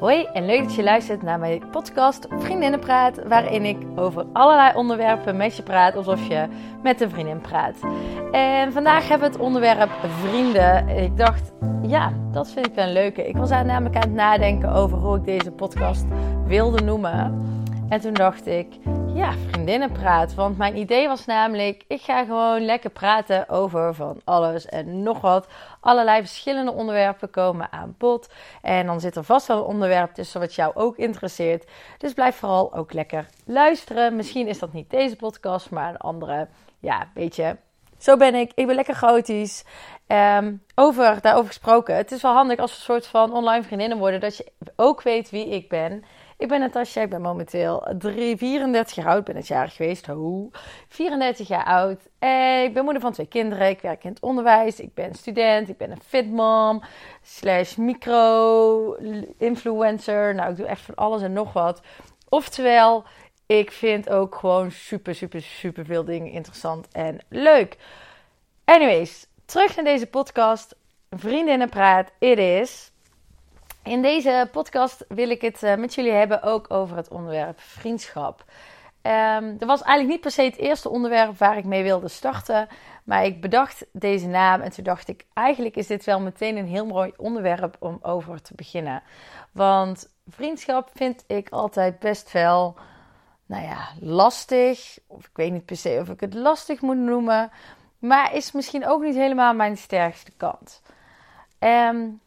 Hoi en leuk dat je luistert naar mijn podcast Vriendinnenpraat, waarin ik over allerlei onderwerpen met je praat alsof je met een vriendin praat. En vandaag hebben we het onderwerp vrienden. Ik dacht, ja, dat vind ik een leuke. Ik was namelijk aan het nadenken over hoe ik deze podcast wilde noemen. En toen dacht ik, ja, vriendinnenpraat. Want mijn idee was namelijk, ik ga gewoon lekker praten over van alles en nog wat. Allerlei verschillende onderwerpen komen aan bod. En dan zit er vast wel een onderwerp tussen wat jou ook interesseert. Dus blijf vooral ook lekker luisteren. Misschien is dat niet deze podcast, maar een andere. Ja, weet je, zo ben ik. Ik ben lekker chaotisch. Um, over, daarover gesproken. Het is wel handig als we een soort van online vriendinnen worden. Dat je ook weet wie ik ben. Ik ben Natasja, ik ben momenteel 3, 34 jaar oud, ben het jaar geweest. Ho, 34 jaar oud. En ik ben moeder van twee kinderen. Ik werk in het onderwijs. Ik ben student. Ik ben een fitmom. Slash micro-influencer. Nou, ik doe echt van alles en nog wat. Oftewel, ik vind ook gewoon super, super, super veel dingen interessant en leuk. Anyways, terug naar deze podcast. Vriendinnenpraat, it is. In deze podcast wil ik het eh, met jullie hebben ook over het onderwerp vriendschap. Um, dat was eigenlijk niet per se het eerste onderwerp waar ik mee wilde starten. Maar ik bedacht deze naam en toen dacht ik, eigenlijk is dit wel meteen een heel mooi onderwerp om over te beginnen. Want vriendschap vind ik altijd best wel, nou ja, lastig. Of ik weet niet per se of ik het lastig moet noemen. Maar is misschien ook niet helemaal mijn sterkste kant. Um,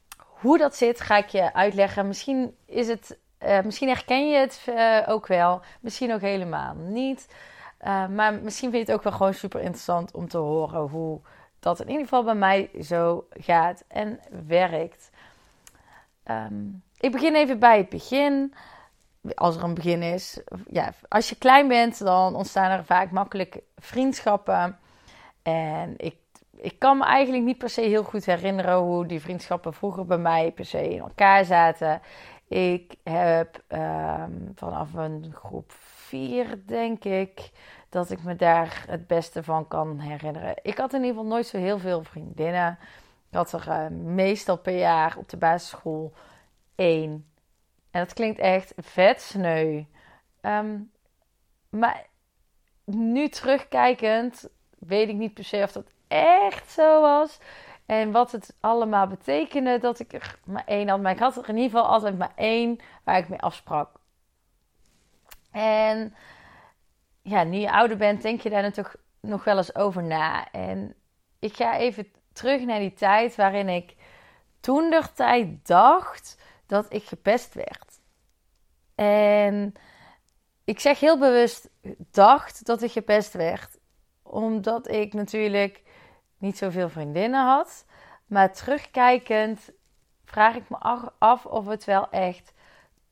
hoe dat zit, ga ik je uitleggen. Misschien, is het, uh, misschien herken je het uh, ook wel, misschien ook helemaal niet. Uh, maar misschien vind je het ook wel gewoon super interessant om te horen hoe dat in ieder geval bij mij zo gaat en werkt. Um, ik begin even bij het begin. Als er een begin is. Ja, als je klein bent, dan ontstaan er vaak makkelijk vriendschappen. En ik ik kan me eigenlijk niet per se heel goed herinneren hoe die vriendschappen vroeger bij mij per se in elkaar zaten. Ik heb um, vanaf een groep 4, denk ik, dat ik me daar het beste van kan herinneren. Ik had in ieder geval nooit zo heel veel vriendinnen. Ik had er uh, meestal per jaar op de basisschool één. En dat klinkt echt vet sneu. Um, maar nu terugkijkend weet ik niet per se of dat echt zo was. En wat het allemaal betekende dat ik er maar één had. Maar ik had er in ieder geval altijd maar één waar ik mee afsprak. En ja, nu je ouder bent, denk je daar natuurlijk nog wel eens over na. En ik ga even terug naar die tijd waarin ik toen de tijd dacht dat ik gepest werd. En ik zeg heel bewust dacht dat ik gepest werd. Omdat ik natuurlijk niet zoveel vriendinnen had. Maar terugkijkend vraag ik me af of het wel echt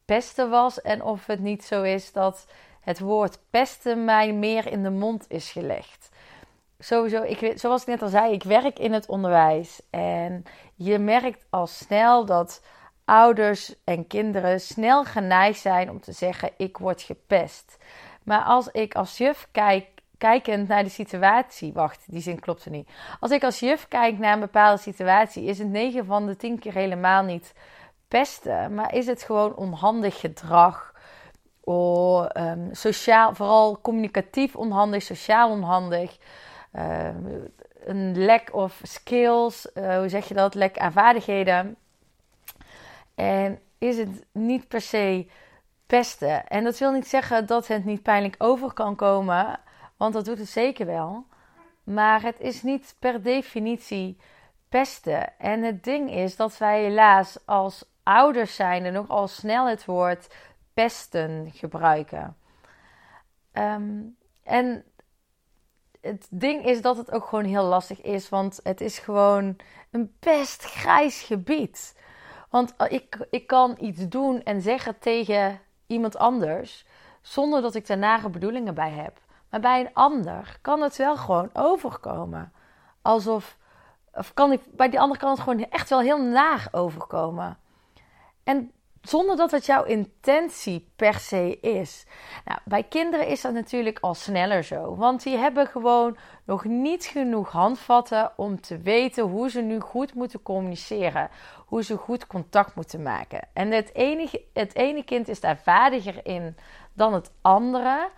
pesten was. En of het niet zo is dat het woord pesten mij meer in de mond is gelegd. Sowieso, ik, zoals ik net al zei, ik werk in het onderwijs. En je merkt al snel dat ouders en kinderen snel geneigd zijn om te zeggen: Ik word gepest. Maar als ik als juf kijk kijkend naar de situatie. Wacht, die zin klopte niet. Als ik als juf kijk naar een bepaalde situatie, is het 9 van de 10 keer helemaal niet pesten, maar is het gewoon onhandig gedrag. Oh, um, sociaal, vooral communicatief onhandig, sociaal onhandig. Um, een lack of skills, uh, hoe zeg je dat? Lek aan vaardigheden. En is het niet per se pesten. En dat wil niet zeggen dat het niet pijnlijk over kan komen. Want dat doet het zeker wel. Maar het is niet per definitie pesten. En het ding is dat wij helaas als ouders zijn nog al snel het woord pesten gebruiken. Um, en het ding is dat het ook gewoon heel lastig is, want het is gewoon een best grijs gebied. Want ik, ik kan iets doen en zeggen tegen iemand anders zonder dat ik daar nare bedoelingen bij heb. Maar bij een ander kan het wel gewoon overkomen. Alsof, of kan ik, bij die ander kan het gewoon echt wel heel naar overkomen. En zonder dat het jouw intentie per se is. Nou, bij kinderen is dat natuurlijk al sneller zo. Want die hebben gewoon nog niet genoeg handvatten om te weten hoe ze nu goed moeten communiceren. Hoe ze goed contact moeten maken. En het, enige, het ene kind is daar vaardiger in dan het andere.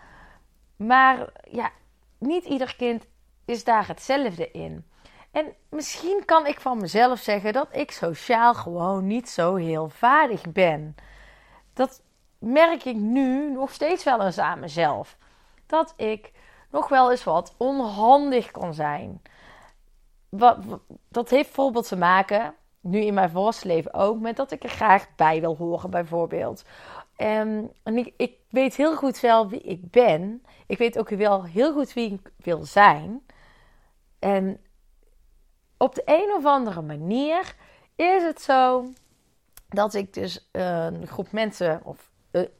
Maar ja, niet ieder kind is daar hetzelfde in. En misschien kan ik van mezelf zeggen dat ik sociaal gewoon niet zo heel vaardig ben. Dat merk ik nu nog steeds wel eens aan mezelf. Dat ik nog wel eens wat onhandig kan zijn. Wat, dat heeft bijvoorbeeld te maken, nu in mijn volksleven ook, met dat ik er graag bij wil horen, bijvoorbeeld. Um, en ik, weet heel goed wel wie ik ben. Ik weet ook wel heel goed wie ik wil zijn. En op de een of andere manier is het zo dat ik dus een groep mensen of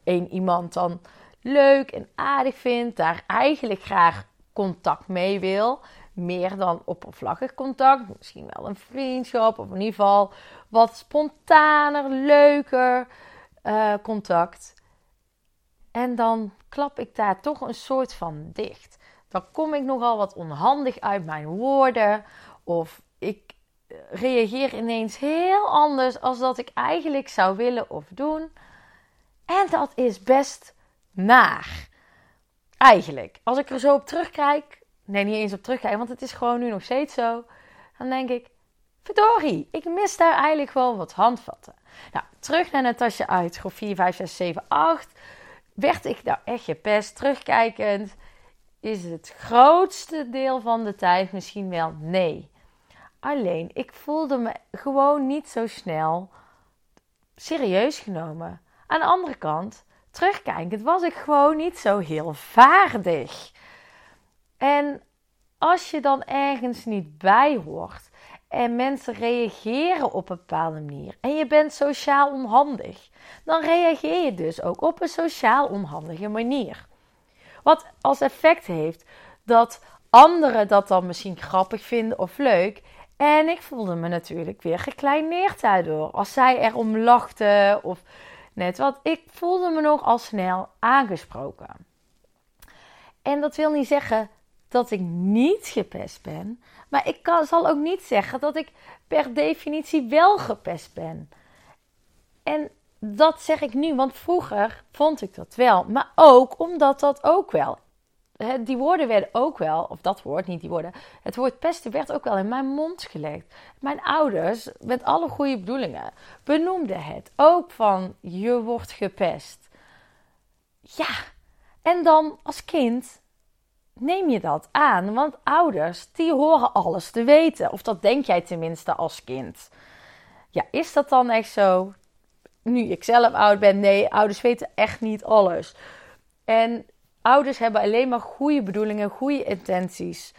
één iemand dan leuk en aardig vind, daar eigenlijk graag contact mee wil. Meer dan oppervlakkig contact, misschien wel een vriendschap of in ieder geval wat spontaner, leuker uh, contact. En dan klap ik daar toch een soort van dicht. Dan kom ik nogal wat onhandig uit mijn woorden. Of ik reageer ineens heel anders als dat ik eigenlijk zou willen of doen. En dat is best naar. Eigenlijk. Als ik er zo op terugkijk. Nee, niet eens op terugkijk, want het is gewoon nu nog steeds zo. Dan denk ik, verdorie, ik mis daar eigenlijk wel wat handvatten. Nou, terug naar Natasja uit groep 4, 5, 6, 7, 8. Werd ik nou echt gepest? Terugkijkend is het grootste deel van de tijd misschien wel nee. Alleen, ik voelde me gewoon niet zo snel serieus genomen. Aan de andere kant, terugkijkend, was ik gewoon niet zo heel vaardig. En als je dan ergens niet bij hoort en mensen reageren op een bepaalde manier en je bent sociaal onhandig, dan reageer je dus ook op een sociaal onhandige manier. Wat als effect heeft dat anderen dat dan misschien grappig vinden of leuk en ik voelde me natuurlijk weer gekleineerd daardoor. Als zij erom lachten of net wat. Ik voelde me nog al snel aangesproken. En dat wil niet zeggen dat ik niet gepest ben. Maar ik zal ook niet zeggen dat ik per definitie wel gepest ben. En dat zeg ik nu, want vroeger vond ik dat wel. Maar ook omdat dat ook wel die woorden werden ook wel, of dat woord, niet die woorden. Het woord pesten werd ook wel in mijn mond gelegd. Mijn ouders, met alle goede bedoelingen, benoemden het ook van je wordt gepest. Ja, en dan als kind neem je dat aan, want ouders die horen alles te weten. Of dat denk jij tenminste als kind. Ja, is dat dan echt zo? Nu ik zelf oud ben, nee, ouders weten echt niet alles. En Ouders hebben alleen maar goede bedoelingen, goede intenties.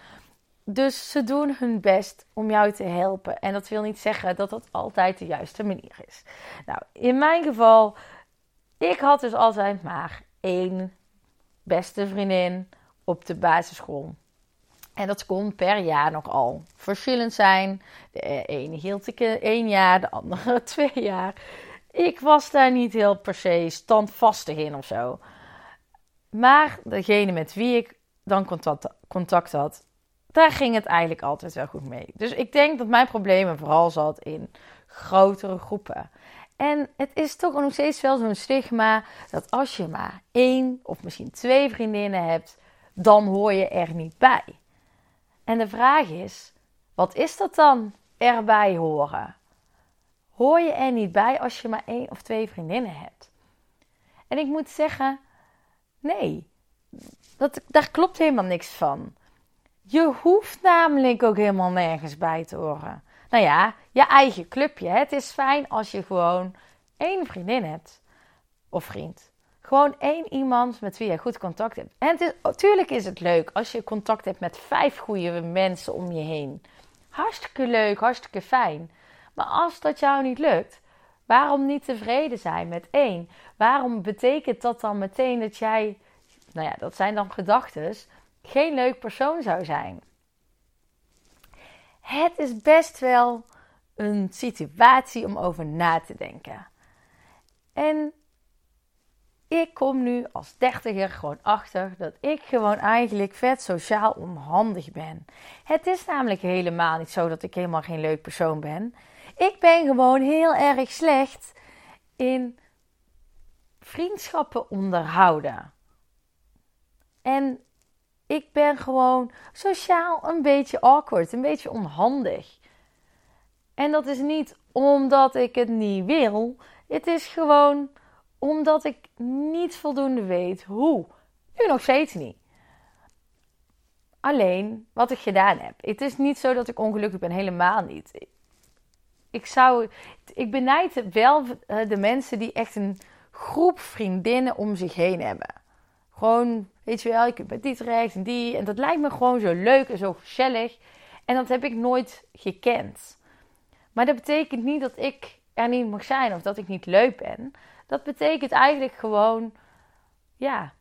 Dus ze doen hun best om jou te helpen. En dat wil niet zeggen dat dat altijd de juiste manier is. Nou, in mijn geval, ik had dus altijd maar één beste vriendin op de basisschool. En dat kon per jaar nogal verschillend zijn. De ene hield ik één jaar, de andere twee jaar. Ik was daar niet heel per se standvastig in of zo. Maar degene met wie ik dan contact, had, daar ging het eigenlijk altijd wel goed mee. Dus ik denk dat mijn problemen vooral zat in grotere groepen. En het is toch nog steeds wel zo'n stigma dat als je maar één of misschien twee vriendinnen hebt, dan hoor je er niet bij. En de vraag is: wat is dat dan erbij horen? Hoor je er niet bij als je maar één of twee vriendinnen hebt? En ik moet zeggen, Nee, dat, daar klopt helemaal niks van. Je hoeft namelijk ook helemaal nergens bij te horen. Nou ja, je eigen clubje. Het is fijn als je gewoon één vriendin hebt. Of vriend. Gewoon één iemand met wie je goed contact hebt. En natuurlijk is het leuk als je contact hebt met vijf goede mensen om je heen. Hartstikke leuk, hartstikke fijn. Maar als dat jou niet lukt, Waarom niet tevreden zijn met één? Waarom betekent dat dan meteen dat jij, nou ja, dat zijn dan gedachten, geen leuk persoon zou zijn? Het is best wel een situatie om over na te denken. En ik kom nu als dertiger gewoon achter dat ik gewoon eigenlijk vet sociaal onhandig ben. Het is namelijk helemaal niet zo dat ik helemaal geen leuk persoon ben. Ik ben gewoon heel erg slecht in vriendschappen onderhouden. En ik ben gewoon sociaal een beetje awkward, een beetje onhandig. En dat is niet omdat ik het niet wil. Het is gewoon omdat ik niet voldoende weet hoe. Nu nog steeds niet. Alleen wat ik gedaan heb. Het is niet zo dat ik ongelukkig ben, helemaal niet. Ik zou, ik benijd wel eh, de mensen die echt een groep vriendinnen om zich heen hebben. Gewoon, weet je wel, ik kunt bij die terecht en die. En dat lijkt me gewoon zo leuk en zo gezellig. En dat heb ik nooit gekend. Maar dat betekent niet dat ik er niet mag zijn of dat ik niet leuk ben. Dat betekent eigenlijk gewoon, ja,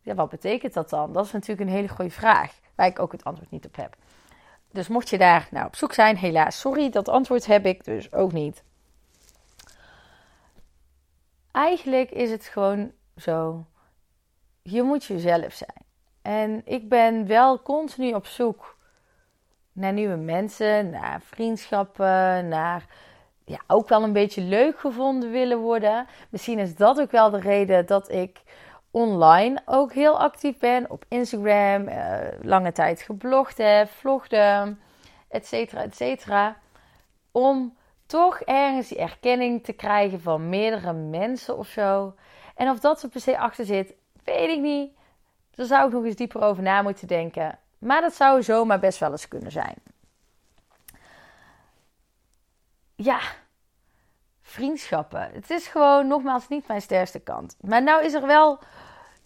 ja, wat betekent dat dan? Dat is natuurlijk een hele goede vraag, waar ik ook het antwoord niet op heb. Dus mocht je daar nou op zoek zijn, helaas, sorry, dat antwoord heb ik dus ook niet. Eigenlijk is het gewoon zo, je moet jezelf zijn. En ik ben wel continu op zoek naar nieuwe mensen, naar vriendschappen, naar ja, ook wel een beetje leuk gevonden willen worden. Misschien is dat ook wel de reden dat ik online ook heel actief ben. Op Instagram, uh, lange tijd geblogd heb, vlogde, et cetera, et cetera. Om toch ergens die erkenning te krijgen van meerdere mensen of zo. En of dat er per se achter zit, weet ik niet. Daar zou ik nog eens dieper over na moeten denken. Maar dat zou zomaar best wel eens kunnen zijn. Ja, vriendschappen. Het is gewoon nogmaals niet mijn sterkste kant. Maar nou is er wel,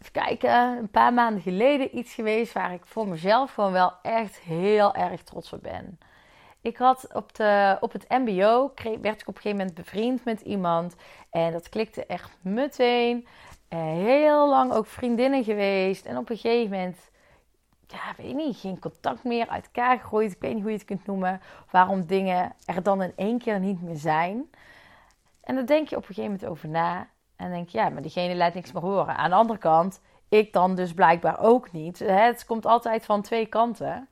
even kijken, een paar maanden geleden iets geweest waar ik voor mezelf gewoon wel echt heel erg trots op ben. Ik had op, de, op het MBO, werd ik op een gegeven moment bevriend met iemand. En dat klikte echt meteen. Uh, heel lang ook vriendinnen geweest. En op een gegeven moment ja, weet niet, geen contact meer, uit elkaar gegooid. Ik weet niet hoe je het kunt noemen. Waarom dingen er dan in één keer niet meer zijn. En dan denk je op een gegeven moment over na. En denk je, ja, maar diegene laat niks meer horen. Aan de andere kant, ik dan dus blijkbaar ook niet. Het komt altijd van twee kanten.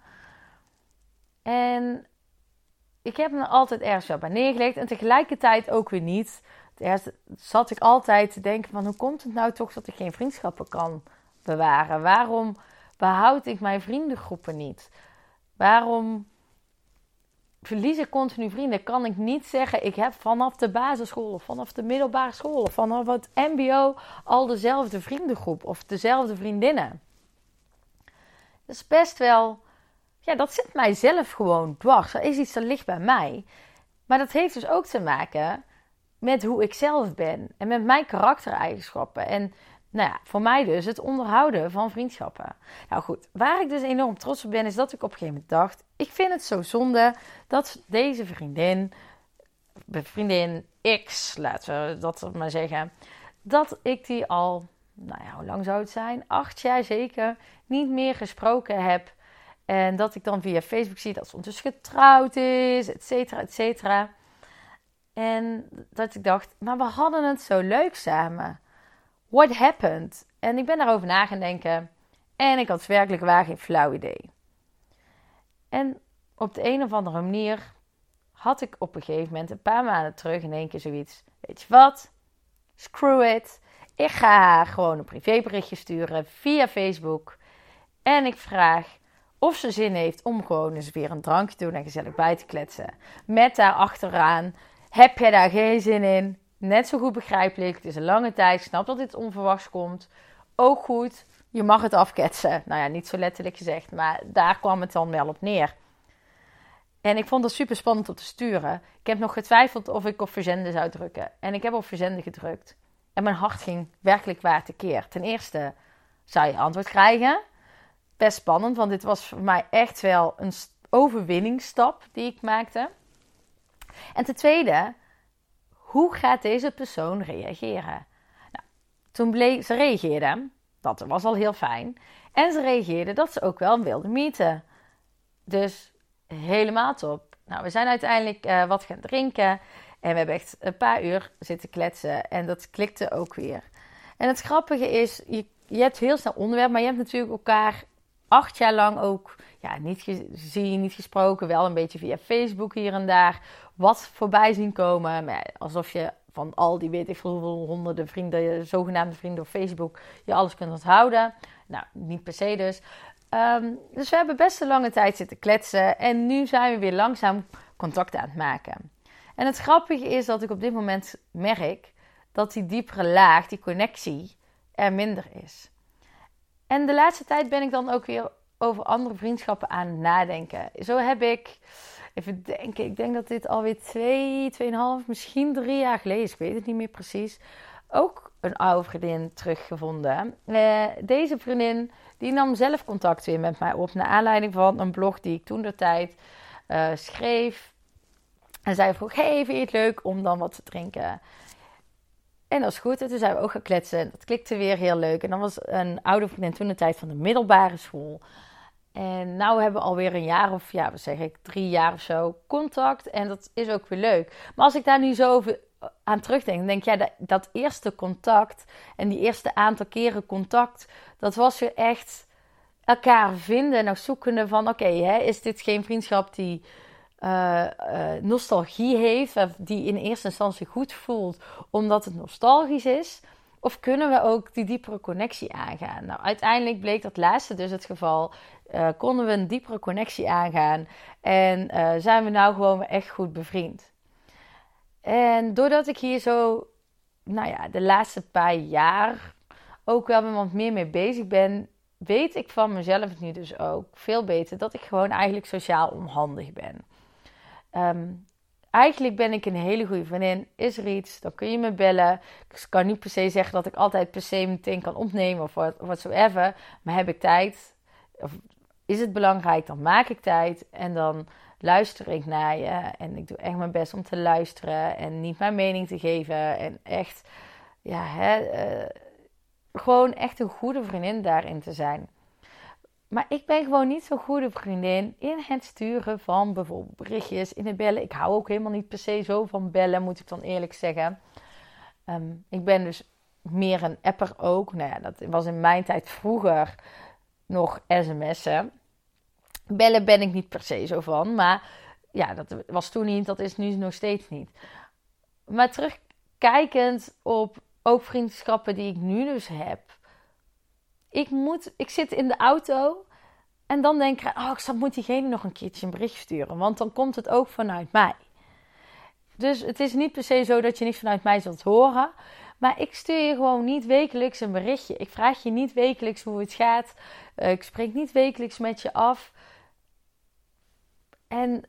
En ik heb me altijd ergens wel bij neergelegd. En tegelijkertijd ook weer niet. Eerst zat ik altijd te denken van, hoe komt het nou toch dat ik geen vriendschappen kan bewaren? Waarom behoud ik mijn vriendengroepen niet? Waarom verlies ik continu vrienden? Kan ik niet zeggen, ik heb vanaf de basisschool vanaf de middelbare school vanaf het MBO al dezelfde vriendengroep of dezelfde vriendinnen. Dat is best wel, ja, dat zit mij zelf gewoon dwars. Dat is iets dat ligt bij mij. Maar dat heeft dus ook te maken met hoe ik zelf ben en met mijn karaktereigenschappen. En nou ja, voor mij dus het onderhouden van vriendschappen. Nou goed, waar ik dus enorm trots op ben, is dat ik op een gegeven moment dacht: ik vind het zo zonde dat deze vriendin, vriendin X, laten we dat maar zeggen, dat ik die al, nou ja, hoe lang zou het zijn? Acht jaar zeker, niet meer gesproken heb. En dat ik dan via Facebook zie dat ze ondertussen getrouwd is, et cetera, et cetera. En dat ik dacht, maar we hadden het zo leuk samen. What happened? En ik ben daarover na gaan denken. En ik had werkelijk waar geen flauw idee. En op de een of andere manier had ik op een gegeven moment, een paar maanden terug, in één keer zoiets. Weet je wat? Screw it. Ik ga haar gewoon een privéberichtje sturen via Facebook. En ik vraag of ze zin heeft om gewoon eens weer een drankje te doen en gezellig bij te kletsen. Met daar achteraan, heb je daar geen zin in? Net zo goed begrijpelijk. Het is een lange tijd. Snap dat dit onverwachts komt. Ook goed. Je mag het afketsen. Nou ja, niet zo letterlijk gezegd. Maar daar kwam het dan wel op neer. En ik vond het super spannend om te sturen. Ik heb nog getwijfeld of ik op verzenden zou drukken. En ik heb op verzenden gedrukt. En mijn hart ging werkelijk waar tekeer. Ten eerste zou je antwoord krijgen. Best spannend, want dit was voor mij echt wel een overwinningsstap die ik maakte. En ten tweede hoe gaat deze persoon reageren? Nou, toen bleek, ze reageerde, dat was al heel fijn. En ze reageerde dat ze ook wel wilde meeten. Dus helemaal top. Nou, we zijn uiteindelijk uh, wat gaan drinken. En we hebben echt een paar uur zitten kletsen. En dat klikte ook weer. En het grappige is, je, je hebt heel snel onderwerp, maar je hebt natuurlijk elkaar acht jaar lang ook ja, niet gezien, niet gesproken. Wel een beetje via Facebook hier en daar wat voorbij zien komen. Maar alsof je van al die weet ik veel hoeveel honderden vrienden, zogenaamde vrienden op Facebook, je alles kunt onthouden. Nou, niet per se dus. Ehm, dus we hebben best een lange tijd zitten kletsen. En nu zijn we weer langzaam contact aan het maken. En het grappige is dat ik op dit moment merk dat die diepere laag, die connectie, er minder is. En de laatste tijd ben ik dan ook weer over andere vriendschappen aan het nadenken. Zo heb ik, even denken, ik denk dat dit alweer twee, tweeënhalf, misschien drie jaar geleden is, ik weet het niet meer precies, ook een oude vriendin teruggevonden. Uh, deze vriendin die nam zelf contact weer met mij op naar aanleiding van een blog die ik toen de tijd uh, schreef. En zij vroeg: Hey, vind je het leuk om dan wat te drinken? En dat is goed. En toen zijn we ook gaan kletsen. Dat klikte weer heel leuk. En dan was een oude vriendin toen de tijd van de middelbare school. En nu hebben we alweer een jaar of, ja, wat zeg ik, drie jaar of zo contact. En dat is ook weer leuk. Maar als ik daar nu zo over aan terugdenk, denk ja, dat, dat eerste contact en die eerste aantal keren contact, dat was weer echt elkaar vinden en zoekende van, oké, is dit geen vriendschap die uh, nostalgie heeft, die in eerste instantie goed voelt omdat het nostalgisch is? Of kunnen we ook die diepere connectie aangaan? Nou, uiteindelijk bleek dat laatste dus het geval. Uh, konden we een diepere connectie aangaan en zijn we nou gewoon echt goed bevriend. En doordat ik hier zo, nou ja, de laatste paar jaar ook wel wat meer mee bezig ben, weet ik van mezelf nu dus ook veel beter dat ik gewoon eigenlijk sociaal onhandig ben. Um, eigenlijk ben ik een hele goede vriendin. Is er iets, dan kun je me bellen. Ik kan niet per se zeggen dat ik altijd per se meteen kan opnemen of wat whatsoever. Maar heb ik tijd, of is het belangrijk, dan maak ik tijd. En dan luister ik naar je. En ik doe echt mijn best om te luisteren en niet mijn mening te geven. En echt, ja, hè, uh, gewoon echt een goede vriendin daarin te zijn. Maar ik ben gewoon niet zo'n goede vriendin in het sturen van bijvoorbeeld berichtjes, in het bellen. Ik hou ook helemaal niet per se zo van bellen, moet ik dan eerlijk zeggen. Ehm, ik ben dus meer een apper ook. Nou ja, dat was in mijn tijd vroeger nog sms'en. Bellen ben ik niet per se zo van. Maar ja, dat was toen niet, dat is nu nog steeds niet. Maar terugkijkend op ook vriendschappen die ik nu dus heb. Ik, moet, ik zit in de auto en dan denk ik, oh, ik moet diegene nog een keertje een bericht sturen. Want dan komt het ook vanuit mij. Dus het is niet per se zo dat je niet vanuit mij zult horen. Maar ik stuur je gewoon niet wekelijks een berichtje. Ik vraag je niet wekelijks hoe het gaat. Eh, ik spreek niet wekelijks met je af. En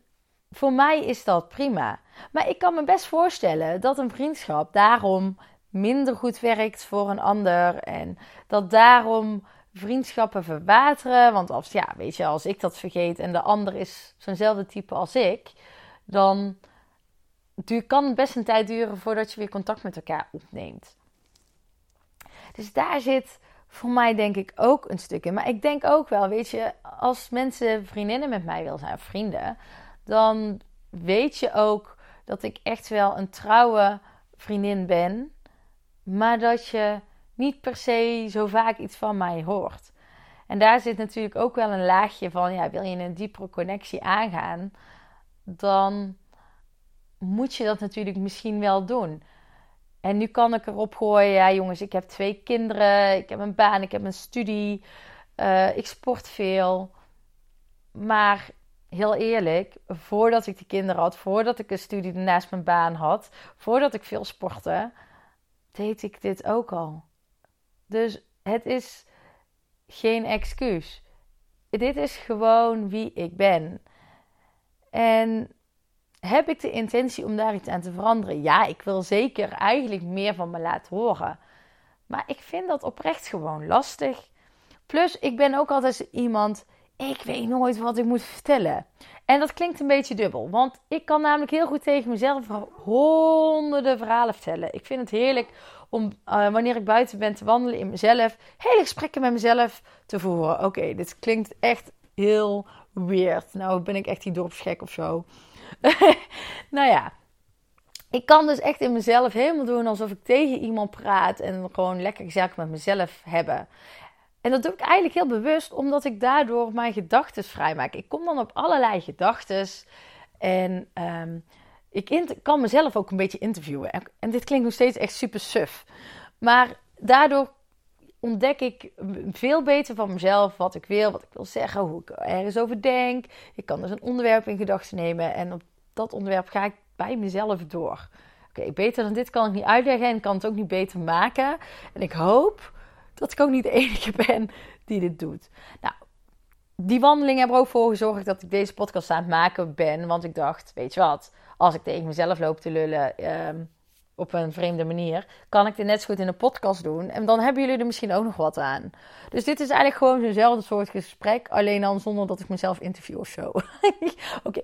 voor mij is dat prima. Maar ik kan me best voorstellen dat een vriendschap daarom minder goed werkt voor een ander. En dat daarom vriendschappen verwateren. Want als, ja, weet je, als ik dat vergeet en de ander is zo'nzelfde type als ik, dan kan het best een tijd duren voordat je weer contact met elkaar opneemt. Dus daar zit voor mij denk ik ook een stuk in. Maar ik denk ook wel, weet je, als mensen vriendinnen met mij willen zijn, vrienden, dan weet je ook dat ik echt wel een trouwe vriendin ben. Maar dat je niet per se zo vaak iets van mij hoort. En daar zit natuurlijk ook wel een laagje van, ja, wil je een diepere connectie aangaan, dan moet je dat natuurlijk misschien wel doen. En nu kan ik erop gooien, ja jongens, ik heb twee kinderen, ik heb een baan, ik heb een studie, uh, ik sport veel. Maar heel eerlijk, voordat ik die kinderen had, voordat ik een studie naast mijn baan had, voordat ik veel sportte, deed ik dit ook al. Dus het is geen excuus. Dit is gewoon wie ik ben. En heb ik de intentie om daar iets aan te veranderen? Ja, ik wil zeker eigenlijk meer van me laten horen. Maar ik vind dat oprecht gewoon lastig. Plus, ik ben ook altijd iemand. Ik weet nooit wat ik moet vertellen. En dat klinkt een beetje dubbel. Want ik kan namelijk heel goed tegen mezelf honderden verhalen vertellen. Ik vind het heerlijk om uh, wanneer ik buiten ben te wandelen in mezelf. Hele gesprekken met mezelf te voeren. Oké, dit klinkt echt heel weird. Nou ben ik echt die dorpsgek of zo. nou ja, ik kan dus echt in mezelf helemaal doen alsof ik tegen iemand praat en gewoon lekker gezellig met mezelf hebben. En dat doe ik eigenlijk heel bewust, omdat ik daardoor mijn gedachten vrijmaak. Ik kom dan op allerlei gedachten en um, ik kan mezelf ook een beetje interviewen. En, en, dit klinkt nog steeds echt super suf. Maar daardoor ontdek ik veel beter van mezelf wat ik wil, wat ik wil zeggen, hoe ik ergens over denk. Ik kan dus een onderwerp in gedachten nemen en op dat onderwerp ga ik bij mezelf door. Oké, beter dan dit kan ik niet uitleggen en kan het ook niet beter maken. En ik hoop dat ik ook niet de enige ben die dit doet. Nou, die wandeling hebben er ook voor gezorgd dat ik deze podcast aan het maken ben. Want ik dacht, weet je wat, als ik tegen mezelf loop te lullen ehm, op een vreemde manier, kan ik dit net zo goed in een podcast doen. En dan hebben jullie er misschien ook nog wat aan. Dus dit is eigenlijk gewoon zo'nzelfde soort gesprek, alleen dan zonder dat ik mezelf interview of zo. Oké,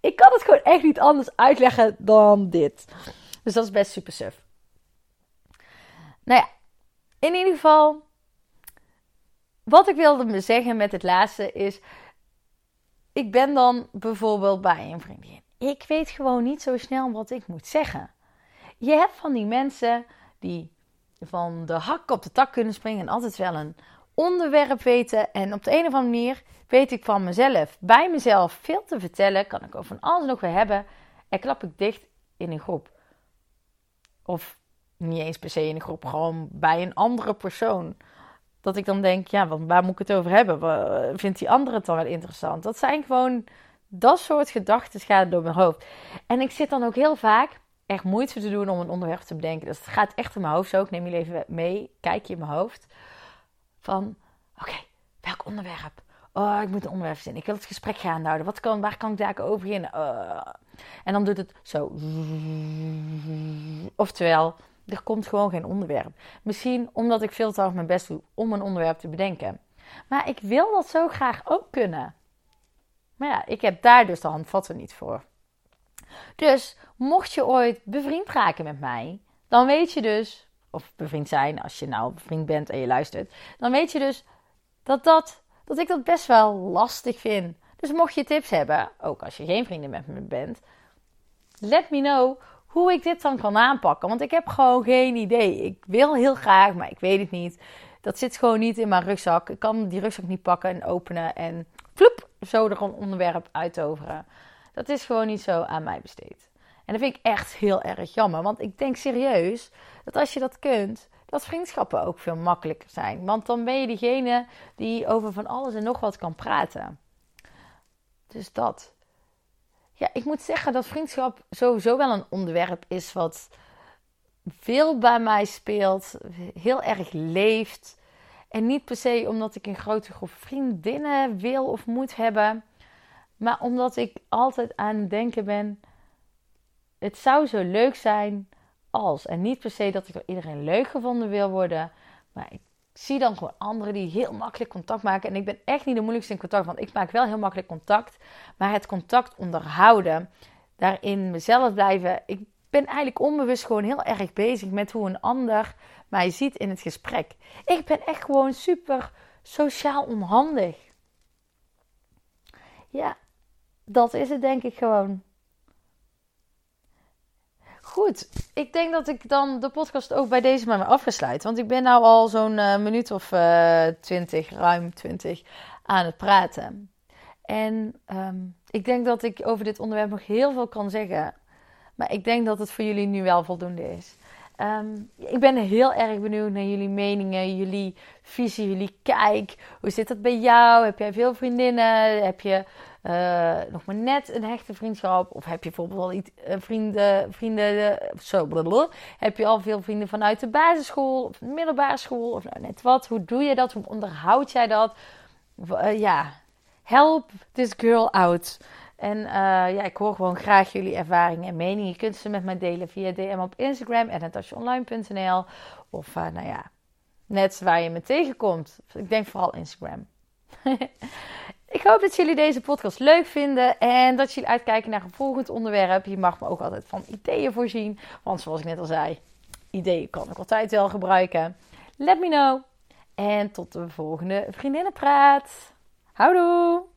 ik kan het gewoon echt niet anders uitleggen dan dit. Dus dat is best super suf. Nou ja, in ieder geval, wat ik wilde zeggen met het laatste is, ik ben dan bijvoorbeeld bij een vriendin. Ik weet gewoon niet zo snel wat ik moet zeggen. Je hebt van die mensen die van de hak op de tak kunnen springen en altijd wel een onderwerp weten. En op de een of andere manier weet ik van mezelf, bij mezelf veel te vertellen, kan ik over alles nog weer hebben en klap ik dicht in een groep. Of niet eens per se in een groep, gewoon bij een andere persoon. Dat ik dan denk, ja, waar moet ik het over hebben? Vindt die andere het dan wel interessant? Dat zijn gewoon, dat soort gedachten gaan door mijn hoofd. En ik zit dan ook heel vaak echt moeite te doen om een onderwerp te bedenken. Dus het gaat echt in mijn hoofd zo. Ik neem jullie even mee, kijk je in mijn hoofd. Van, oké, welk onderwerp? Oh, ik moet een onderwerp zijn. Ik wil het gesprek gaan houden. Wat kan, waar kan ik daar over beginnen? Uh. En dan doet het zo. Oftewel, er komt gewoon geen onderwerp. Misschien omdat ik veel te hard mijn best doe om een onderwerp te bedenken. Maar ik wil dat zo graag ook kunnen. Maar ja, ik heb daar dus de handvatten niet voor. Dus mocht je ooit bevriend raken met mij, dan weet je dus, of bevriend zijn als je nou bevriend bent en je luistert, dan weet je dus dat, dat, dat ik dat best wel lastig vind. Dus mocht je tips hebben, ook als je geen vrienden met me bent, let me know hoe ik dit dan kan aanpakken. Want ik heb gewoon geen idee. Ik wil heel graag, maar ik weet het niet. Dat zit gewoon niet in mijn rugzak. Ik kan die rugzak niet pakken en openen en ploep, zo er een onderwerp uitoveren. Dat is gewoon niet zo aan mij besteed. En dat vind ik echt heel erg jammer. Want ik denk serieus dat als je dat kunt, dat vriendschappen ook veel makkelijker zijn. Want dan ben je diegene die over van alles en nog wat kan praten. Dus dat. Ja, ik moet zeggen dat vriendschap sowieso wel een onderwerp is wat veel bij mij speelt, heel erg leeft. En niet per se omdat ik een grote groep vriendinnen wil of moet hebben, maar omdat ik altijd aan het denken ben: het zou zo leuk zijn als. En niet per se dat ik door iedereen leuk gevonden wil worden, maar ik zie dan gewoon anderen die heel makkelijk contact maken. En ik ben echt niet de moeilijkste in contact, want ik maak wel heel makkelijk contact. Maar het contact onderhouden, daarin mezelf blijven. Ik ben eigenlijk onbewust gewoon heel erg bezig met hoe een ander mij ziet in het gesprek. Ik ben echt gewoon super sociaal onhandig. Ja, dat is het denk ik gewoon. Goed, ik denk dat ik dan de podcast ook bij deze maar afgesluit. Want ik ben nou al zo'n uh, minuut of uh, twintig, ruim twintig, aan het praten. En um, ik denk dat ik over dit onderwerp nog heel veel kan zeggen. Maar ik denk dat het voor jullie nu wel voldoende is. Um, ik ben heel erg benieuwd naar jullie meningen, jullie visie, jullie kijk. Hoe zit dat bij jou? Heb jij veel vriendinnen? Heb je uh, nog maar net een hechte vriendschap? Of heb je bijvoorbeeld al iets, uh, vrienden, vrienden zo, blablabla. Heb je al veel vrienden vanuit de basisschool of de middelbare school? Of nou net wat? Hoe doe je dat? Hoe onderhoud jij dat? Uh, ja, help this girl out. En uh, ja, ik hoor gewoon graag jullie ervaringen en meningen. Je kunt ze met mij delen via DM op Instagram en natasjaonline.nl. Of uh, nou ja, net waar je me tegenkomt. Ik denk vooral Instagram. ik hoop dat jullie deze podcast leuk vinden en dat jullie uitkijken naar een volgend onderwerp. Je mag me ook altijd van ideeën voorzien. Want zoals ik net al zei, ideeën kan ik altijd wel gebruiken. Let me know. En tot de volgende Vriendinnenpraat. Houdoe!